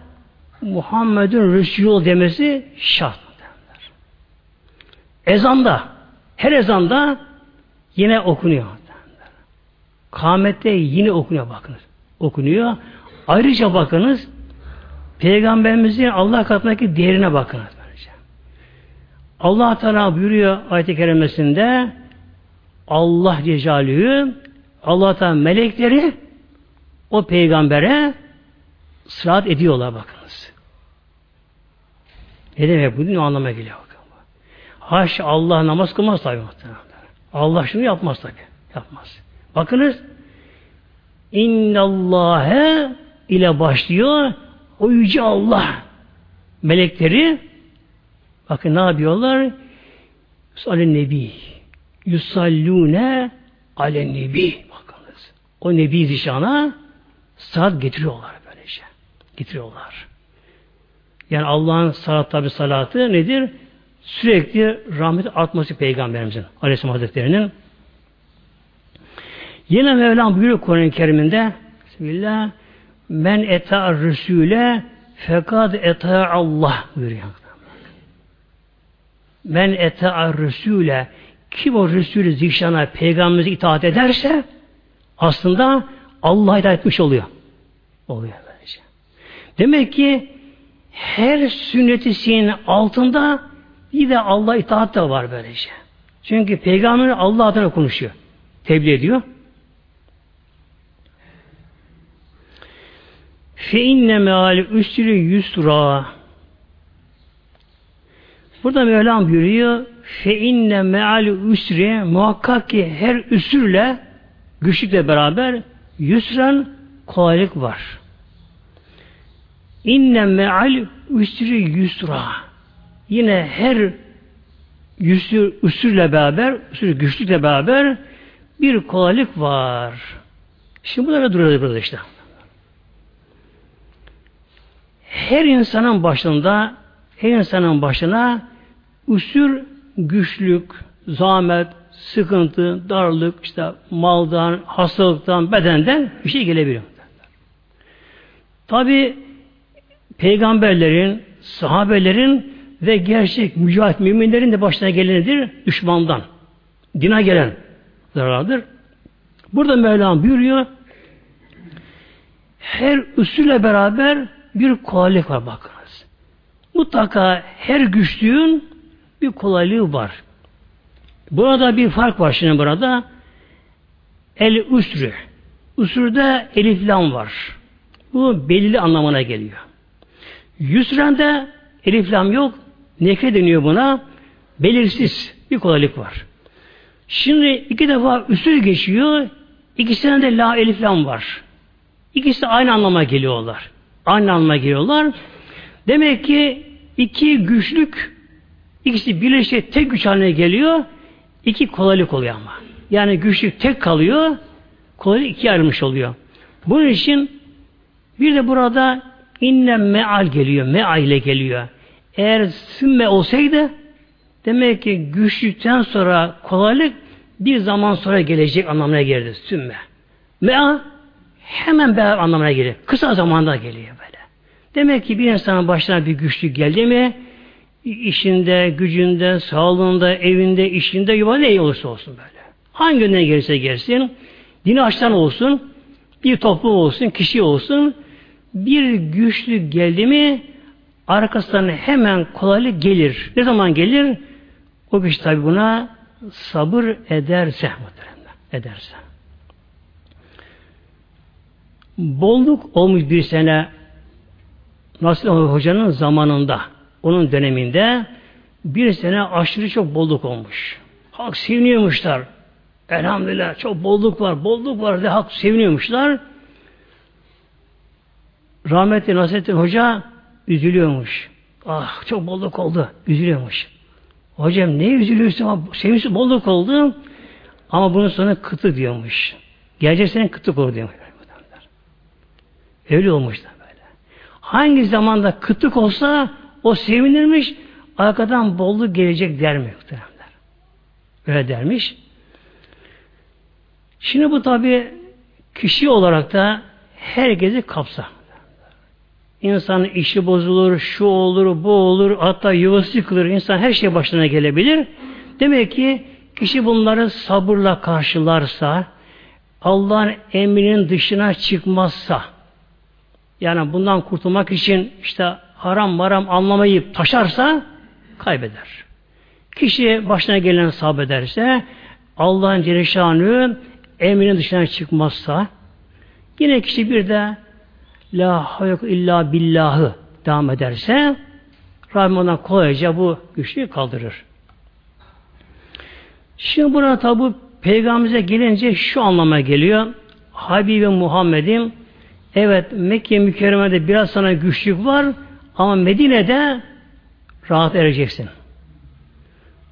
Muhammedun Resulullah demesi şart. Ezanda, her ezanda yine okunuyor. Kâmette yine okunuyor bakınız. Okunuyor. Ayrıca bakınız Peygamberimizin Allah katındaki değerine. Böylece. Allah Teala buyuruyor ayet-i kerimesinde Allah Cecalühü Allah Teala melekleri o peygambere sırat ediyorlar bakınız. Ne demek bu? Ne anlama geliyor bakın. Haş Allah namaz kılmaz tabi Allah şunu yapmaz tabi. Yapmaz. Bakınız İnnallâhe ile başlıyor. O yüce Allah melekleri bakın ne yapıyorlar? Alen Nebi yusallune ale Nebi bakınız. O Nebi zişana saat getiriyorlar böylece. Getiriyorlar. Yani Allah'ın salat tabi salatı nedir? Sürekli rahmet artması Peygamberimizin Aleyhisselam Hazretleri'nin. Yine Mevlam buyuruyor Kur'an-ı Kerim'inde Bismillah Men eta Resul'e fekad eta Allah buyuruyor. Men eta Resul'e kim o Resulü zişana peygamberimize itaat ederse aslında Allah'a itaat etmiş oluyor. Oluyor böylece. Demek ki her sünnetisinin altında bir de Allah itaat da var böylece. Çünkü peygamber Allah adına konuşuyor. Tebliğ ediyor. Fe inne meal üstürü yusra. Burada Mevlam buyuruyor fe inne meal üsri muhakkak ki her üsürle güçlükle beraber yusran kolaylık var. İnne meal üsri yusra. Yine her üsür, üsürle beraber, üsür güçlükle beraber bir kolaylık var. Şimdi burada duruyor burada işte her insanın başında her insanın başına usur güçlük, zahmet, sıkıntı, darlık, işte maldan, hastalıktan, bedenden bir şey gelebiliyor. Tabi peygamberlerin, sahabelerin ve gerçek mücahit müminlerin de başına gelenidir düşmandan. Dina gelen zarardır. Burada Mevlam buyuruyor her usulle beraber bir kolaylık var bakınız. Mutlaka her güçlüğün bir kolaylığı var. Burada bir fark var şimdi burada. El üsrü. Üsrüde elif lam var. Bu belirli anlamına geliyor. Yusrende elif lam yok. Nekre deniyor buna. Belirsiz bir kolaylık var. Şimdi iki defa üsür geçiyor. İkisinde de la elif lam var. İkisi de aynı anlama geliyorlar. Aynı anlama geliyorlar. Demek ki iki güçlük ikisi birleşe tek güç haline geliyor. İki kolaylık oluyor ama. Yani güçlük tek kalıyor. Kolaylık iki ayrılmış oluyor. Bunun için bir de burada inne meal geliyor. Meal ile geliyor. Eğer sümme olsaydı demek ki güçlükten sonra kolaylık bir zaman sonra gelecek anlamına geldi. Sümme. Mea hemen beraber anlamına geliyor. Kısa zamanda geliyor böyle. Demek ki bir insanın başına bir güçlük geldi mi işinde, gücünde, sağlığında, evinde, işinde, yuva ne olursa olsun böyle. Hangi yönden gelirse gelsin, dini açtan olsun, bir toplum olsun, kişi olsun, bir güçlük geldi mi arkasından hemen kolaylık gelir. Ne zaman gelir? O kişi tabi buna sabır ederse ederse. Bolluk olmuş bir sene Nasıl Hoca'nın zamanında, onun döneminde bir sene aşırı çok bolluk olmuş. Halk seviniyormuşlar. Elhamdülillah çok bolluk var, bolluk var diye halk seviniyormuşlar. Rahmetli Nasrettin Hoca üzülüyormuş. Ah çok bolluk oldu. Üzülüyormuş. Hocam ne üzülüyorsun ama sevinçli bolluk oldu. Ama bunun sonra kıtı diyormuş. Gelecek sene kıtlık olur diyormuş. Öyle olmuş da böyle. Hangi zamanda kıtlık olsa o sevinirmiş, arkadan bolluk gelecek der mi muhteremler? Öyle dermiş. Şimdi bu tabi kişi olarak da herkesi kapsa. İnsanın işi bozulur, şu olur, bu olur, hatta yuvası yıkılır, insan her şey başına gelebilir. Demek ki kişi bunları sabırla karşılarsa, Allah'ın emrinin dışına çıkmazsa, yani bundan kurtulmak için işte haram maram anlamayıp taşarsa kaybeder. Kişi başına gelen sabrederse Allah'ın Celle emrinin dışına çıkmazsa yine kişi bir de La hayyok illa billahı devam ederse Rabbim ondan kolayca bu güçlüğü kaldırır. Şimdi burada tabi peygamberimize gelince şu anlama geliyor. Habibi Muhammed'in Evet Mekke mükerremede biraz sana güçlük var ama Medine'de rahat ereceksin.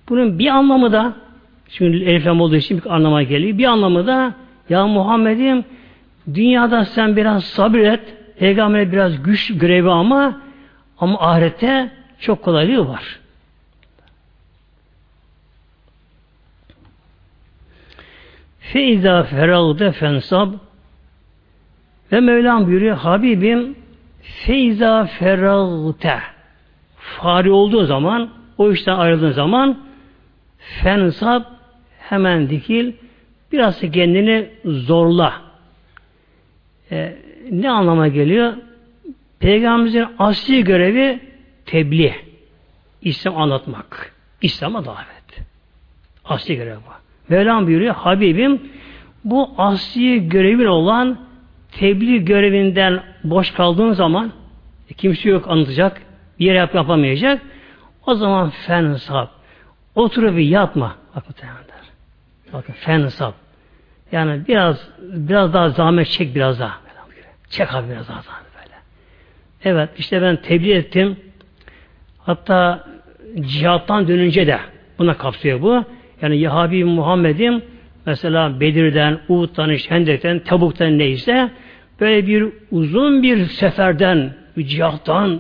Bunun bir anlamı da şimdi eliflam olduğu için bir anlama geliyor. Bir anlamı da ya Muhammed'im dünyada sen biraz sabret peygamber biraz güç görevi ama ama ahirette çok kolaylığı var. Feiza feragde fensab ve Mevlam buyuruyor Habibim feiza feragte fari olduğu zaman o işten ayrıldığın zaman fensab hemen dikil biraz da kendini zorla. Ee, ne anlama geliyor? Peygamberimizin asli görevi tebliğ. İslam anlatmak. İslam'a davet. Asli görev bu. Mevlam buyuruyor, Habibim bu asli görevin olan tebliğ görevinden boş kaldığın zaman e, kimse yok anlatacak, bir yere yap yapamayacak. O zaman fen sap. Oturup yatma. Bakın. Bakın fen sap. Yani biraz biraz daha zahmet çek biraz daha. Çek abi biraz daha zahmet böyle. Evet işte ben tebliğ ettim. Hatta cihattan dönünce de buna kapsıyor bu. Yani Yahabi Muhammed'im mesela Bedir'den, Uhud'dan, Hendek'ten, Tabuk'tan neyse böyle bir uzun bir seferden, bir cihattan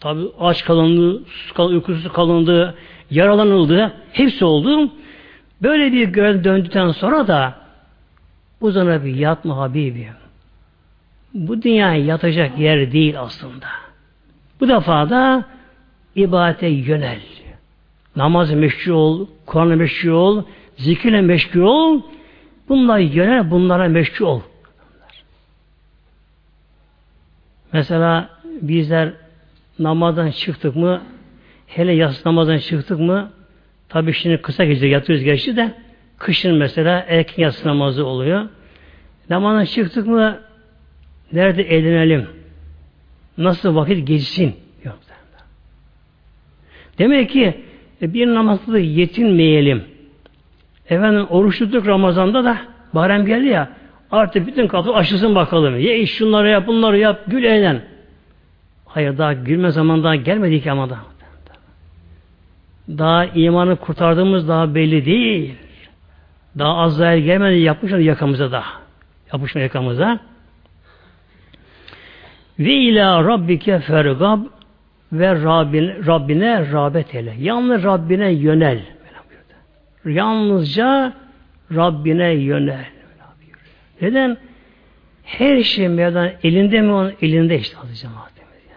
tabi aç kalındı, uykusuz kalındı, yaralanıldı, hepsi oldu. Böyle bir görev döndükten sonra da uzana bir yatma Habibim. Bu dünya yatacak yer değil aslında. Bu defa da ibadete yönel. Namaz meşgul ol, Kur'an'a meşgul ol, zikirle meşgul ol. Bunlara yönel, bunlara meşgul ol. Mesela bizler namazdan çıktık mı, hele yas namazdan çıktık mı, tabi şimdi kısa gece yatıyoruz geçti de, kışın mesela erken yatsı namazı oluyor. Namazdan çıktık mı, nerede eğlenelim? Nasıl vakit geçsin? Demek ki e, bir namazla yetinmeyelim. Efendim oruç tuttuk Ramazan'da da barem geldi ya artık bütün kapı aşısın bakalım. Ye iş şunları yap bunları yap gül eğlen. Hayır daha gülme zaman daha gelmedi ki ama da. Daha imanı kurtardığımız daha belli değil. Daha az zahir gelmedi yapmışlar yakamıza da. Yapmışlar yakamıza. Ve ila rabbike fergab ve Rabbine, Rabbine rağbet eyle. Yalnız Rabbine yönel. Yalnızca Rabbine yönel. Neden? Her şey meydan elinde mi onun elinde işte adı cemaatimiz ya.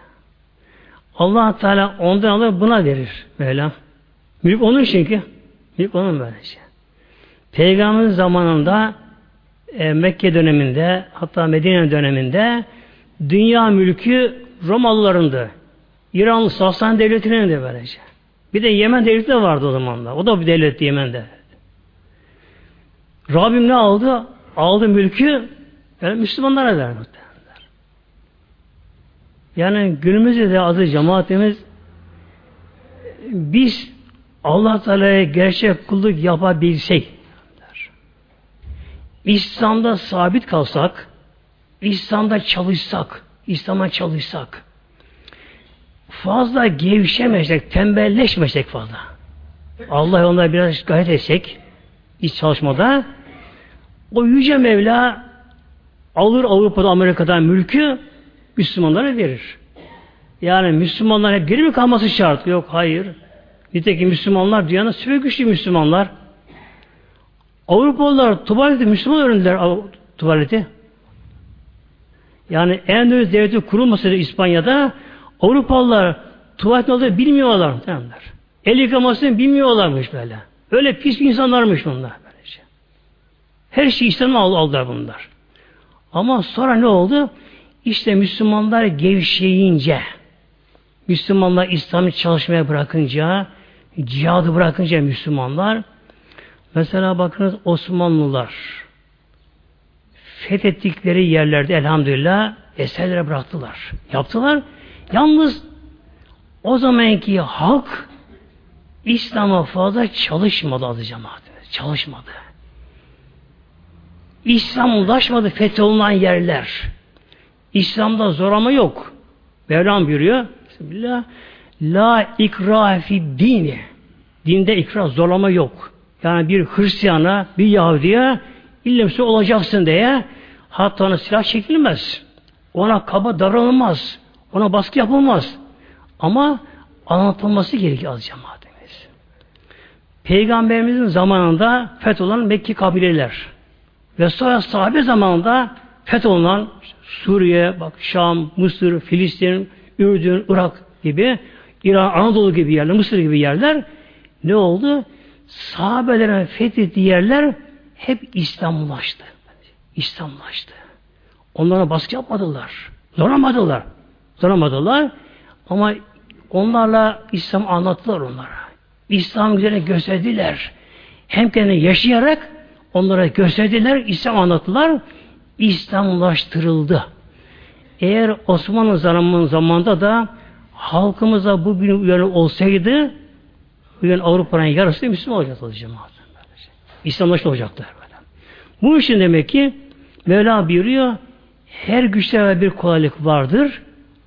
Allah Teala ondan alır buna verir Mevlam. Mülk onun çünkü. Mülk onun böylece. Peygamberin zamanında e, Mekke döneminde hatta Medine döneminde dünya mülkü Romalılarındı. İran Sassan devletinin de böylece. Bir de Yemen devleti de vardı o zamanlar. O da bir devletti Yemen'de. Rabbim ne aldı? Aldı mülkü yani Müslümanlara verdi. Yani günümüzde de adı cemaatimiz biz Allah Teala'ya gerçek kulluk yapabilsek İslam'da sabit kalsak İslam'da çalışsak İslam'a çalışsak fazla gevşemesek, tembelleşmesek fazla. Allah onlara biraz gayret etsek iç çalışmada o yüce Mevla alır Avrupa'da Amerika'dan mülkü Müslümanlara verir. Yani Müslümanlar hep geri mi kalması şart? Yok hayır. Nitekim Müslümanlar dünyanın süper güçlü Müslümanlar. Avrupalılar tuvaleti Müslüman öğrendiler tuvaleti. Yani en Endülüs devleti kurulmasaydı İspanya'da Avrupalılar tuvalet olduğunu bilmiyorlar. Tamamlar. El yıkamasını bilmiyorlarmış böyle. Öyle pis insanlarmış bunlar. Her şeyi İslam'a aldılar bunlar. Ama sonra ne oldu? İşte Müslümanlar gevşeyince, Müslümanlar İslam'ı çalışmaya bırakınca, cihadı bırakınca Müslümanlar, mesela bakınız Osmanlılar, fethettikleri yerlerde elhamdülillah eserlere bıraktılar. Yaptılar. Yalnız o zamanki halk İslam'a fazla çalışmadı adı cemaat. Çalışmadı. İslam ulaşmadı fetholunan yerler. İslam'da zorlama yok. Mevlam buyuruyor. Bismillah. La ikra fi dini. Dinde ikra zorlama yok. Yani bir Hristiyana, bir Yahudi'ye illemsi olacaksın diye hatta ona silah çekilmez. Ona kaba davranılmaz. Ona baskı yapılmaz. Ama anlatılması gerekiyor az cemaatimiz. Peygamberimizin zamanında fetholan Mekke kabileler ve sonra sahabe zamanında fetholunan Suriye, bak Şam, Mısır, Filistin, Ürdün, Irak gibi İran, Anadolu gibi yerler, Mısır gibi yerler ne oldu? Sahabelerin fethettiği yerler hep İslamlaştı. İslamlaştı. Onlara baskı yapmadılar. Zorlamadılar. Zorlamadılar. Ama onlarla İslam anlattılar onlara. İslam üzerine gösterdiler. Hem kendini yaşayarak onlara gösterdiler, İslam anlattılar. İslamlaştırıldı. Eğer Osmanlı zamanında da halkımıza bu gün uyarı olsaydı bugün Avrupa'nın yarısı Müslüman olacaktı cemaat. İslamlaşma olacaktı. Bu için demek ki Mevla buyuruyor her güçte bir kolaylık vardır.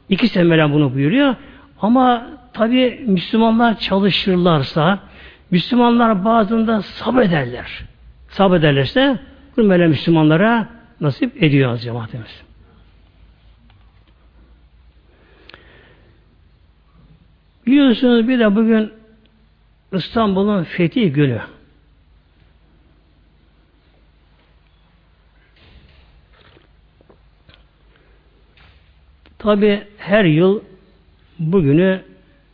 İki sene Mevla bunu buyuruyor. Ama tabi Müslümanlar çalışırlarsa Müslümanlar bazında sabrederler. Sabrederlerse bu Mevla Müslümanlara nasip ediyor cemaatimiz. Biliyorsunuz bir de bugün İstanbul'un fethi günü. Tabi her yıl bugünü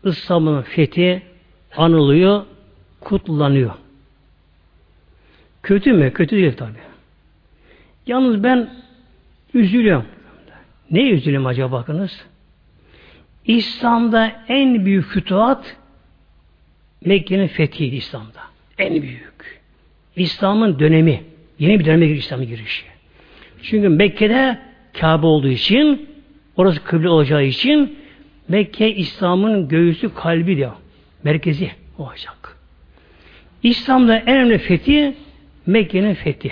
İstanbul'un fethi anılıyor, kutlanıyor. Kötü mü? Kötü değil tabi. Yalnız ben üzülüyorum. Ne üzülüyorum acaba bakınız? İslam'da en büyük fütuhat Mekke'nin fethiydi İslam'da. En büyük. İslam'ın dönemi. Yeni bir döneme İslam'a girişi. Çünkü Mekke'de Kabe olduğu için orası kıble olacağı için Mekke İslam'ın göğüsü kalbi diyor. Merkezi olacak. İslam'da en önemli fethi Mekke'nin fethi.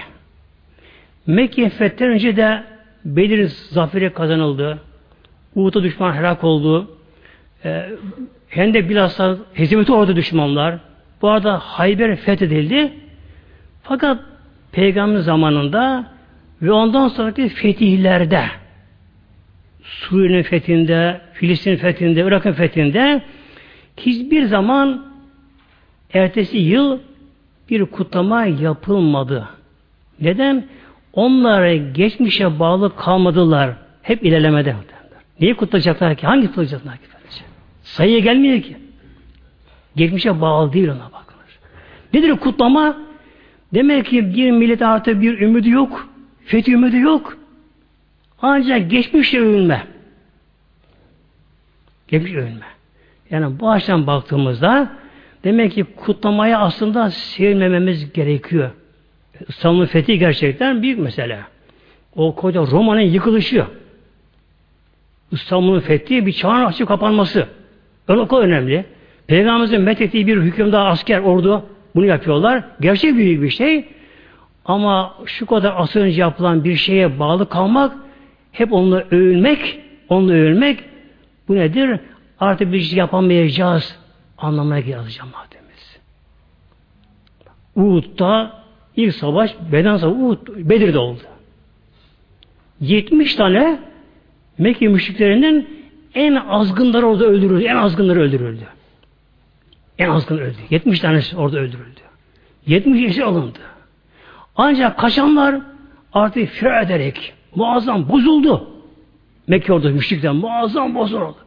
Mekke fethinden önce de Bedir zaferi kazanıldı. Uhud'a düşman helak oldu. E, Hendek bilhassa hezimeti orada düşmanlar. Bu arada Hayber fethedildi. Fakat Peygamber zamanında ve ondan sonraki fetihlerde Suriye'nin fethinde, Filistin fethinde, Irak'ın fethinde hiçbir zaman ertesi yıl bir kutlama yapılmadı. Neden? Onlara geçmişe bağlı kalmadılar. Hep ilerlemede. Neyi kutlayacaklar ki? Hangi kutlayacaklar ki? Sayıya gelmiyor ki. Geçmişe bağlı değil ona bakılır. Nedir kutlama? Demek ki bir millet artık bir ümidi yok. Fethi ümidi yok. Ancak geçmişle övünme. Geçmiş övünme. Yani bu açıdan baktığımızda demek ki kutlamaya aslında sevilmememiz gerekiyor. İstanbul'un fethi gerçekten büyük mesele. O koca Roma'nın yıkılışı. İstanbul'un fethi bir çağın açıp kapanması. Öyle o önemli. Peygamberimizin methettiği bir hükümdar, asker, ordu bunu yapıyorlar. Gerçek büyük bir şey. Ama şu kadar asır önce yapılan bir şeye bağlı kalmak, hep onunla övülmek, onunla övülmek, bu nedir? Artık bir şey yapamayacağız anlamına gelir cemaatimiz. Uhud'da ilk savaş, beden savaşı Uhud, Bedir'de oldu. 70 tane Mekke müşriklerinin en azgınları orada öldürüldü. En azgınları öldürüldü. En azgın öldü. 70 tanesi orada öldürüldü. 70 esir alındı. Ancak kaçanlar artık firar ederek muazzam bozuldu. Mekke orada müşrikten muazzam bozuldu.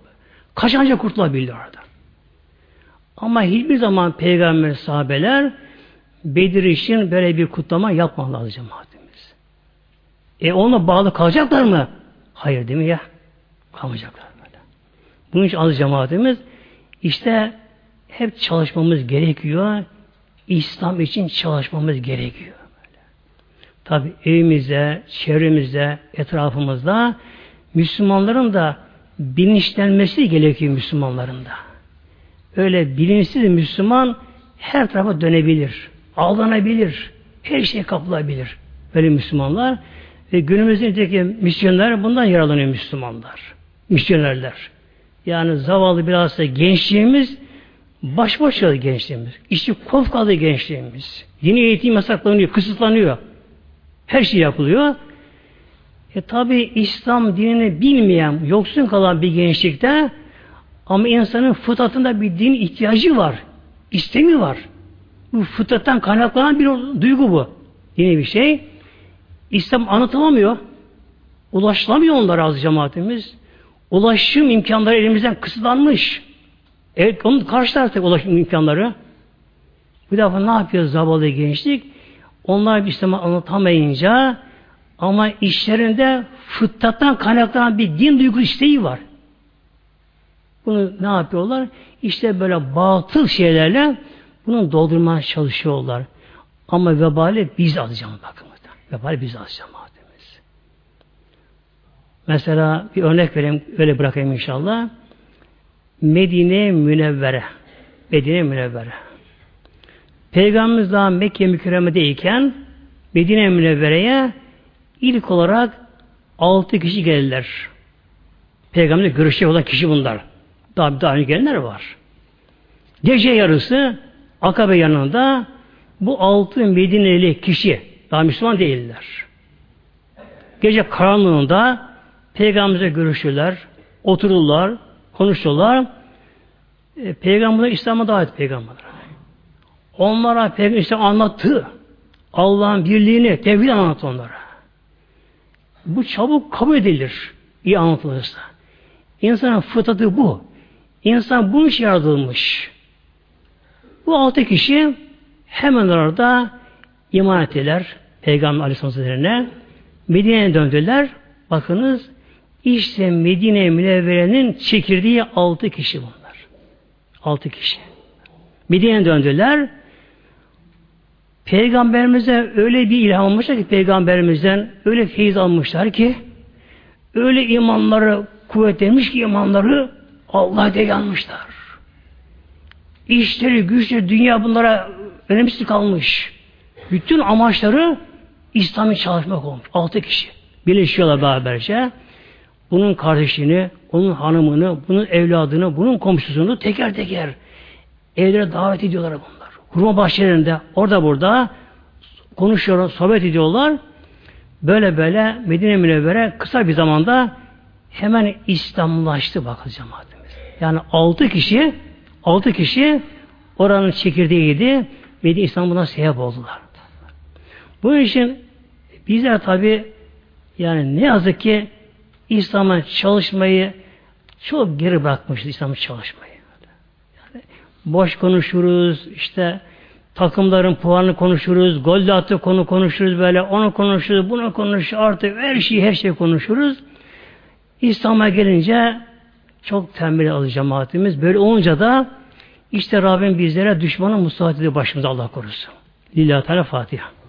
Kaçanca kurtulabildi orada. Ama hiçbir zaman peygamber sahabeler Bedir için böyle bir kutlama yapmadılar cemaatimiz. E ona bağlı kalacaklar mı? Hayır değil mi ya? Kalmayacaklar böyle. Bunun için az cemaatimiz işte hep çalışmamız gerekiyor. İslam için çalışmamız gerekiyor. Tabi evimizde, çevremizde, etrafımızda Müslümanların da bilinçlenmesi gerekiyor Müslümanların da. Öyle bilinçsiz Müslüman her tarafa dönebilir, aldanabilir, her şeye kapılabilir. Böyle Müslümanlar Ve günümüzdeki misyoner bundan yararlanıyor Müslümanlar. Misyonerler. Yani zavallı biraz da gençliğimiz baş baş kaldı gençliğimiz. İşte kof kaldı gençliğimiz. Dini eğitim yasaklanıyor, kısıtlanıyor. Her şey yapılıyor. E tabi İslam dinini bilmeyen, yoksun kalan bir gençlikte ama insanın fıtratında bir din ihtiyacı var. İstemi var. Bu fıtrattan kaynaklanan bir duygu bu. Yine bir şey. İslam anlatılamıyor. Ulaşılamıyor onlara az cemaatimiz. Ulaşım imkanları elimizden kısıtlanmış. Evet, onun karşı tarafta ulaşım imkanları. Bu defa ne yapıyor zavallı gençlik? Onlar İslam'ı anlatamayınca ama işlerinde fıtrattan kaynaklanan bir din duygu isteği var. Bunu ne yapıyorlar? İşte böyle batıl şeylerle bunu doldurmaya çalışıyorlar. Ama vebali biz alacağız bakın. Vebali biz alacağız mademiz. Mesela bir örnek vereyim, öyle bırakayım inşallah. Medine Münevvere. Medine Münevvere. Peygamberimiz daha Mekke mükerremedeyken Medine Münevvere'ye ilk olarak altı kişi geldiler. Peygamberle görüşecek olan kişi bunlar. Daha, daha önce gelenler var. Gece yarısı Akabe yanında bu altı Medineli kişi daha Müslüman değiller. Gece karanlığında Peygamber'e görüşürler, otururlar, konuşurlar. E, Peygamber İslam'a davet Peygamber. Onlara Peygamber İslam anlattı. Allah'ın birliğini, tevhid anlattı onlara. Bu çabuk kabul edilir. iyi anlatılırsa. İnsanın fıtratı bu. İnsan bunun için yaratılmış. Bu altı kişi hemen orada iman ettiler Peygamber Aleyhisselatü Medine'ye döndüler. Bakınız işte Medine Münevvere'nin çekirdiği altı kişi bunlar. Altı kişi. Medine'ye döndüler. Peygamberimize öyle bir ilham almışlar ki peygamberimizden öyle feyiz almışlar ki öyle imanları kuvvetlenmiş ki imanları Allah'a dayanmışlar. İşleri, güçleri, dünya bunlara önemsiz kalmış. Bütün amaçları İslam'ı çalışmak olmuş. Altı kişi. Birleşiyorlar beraberce. Bunun kardeşini, onun hanımını, bunun evladını, bunun komşusunu teker teker evlere davet ediyorlar bunlar. Hurma bahçelerinde, orada burada konuşuyorlar, sohbet ediyorlar. Böyle böyle Medine Münevvere kısa bir zamanda hemen İslamlaştı bakın cemaatimiz. Yani altı kişi altı kişi oranın çekirdeğiydi. Medine İstanbul'dan sebep oldular. Bu için bizler tabi yani ne yazık ki İslam'a çalışmayı çok geri bırakmışız İslam'a çalışmayı. Yani boş konuşuruz, işte takımların puanını konuşuruz, gol attı konu konuşuruz böyle, onu konuşuruz, bunu konuşuruz, artık her şeyi her şeyi konuşuruz. İslam'a gelince çok tembel alır cemaatimiz. Böyle olunca da işte Rabbim bizlere düşmanın musallat ediyor başımıza Allah korusun. Lillahi Teala Fatiha.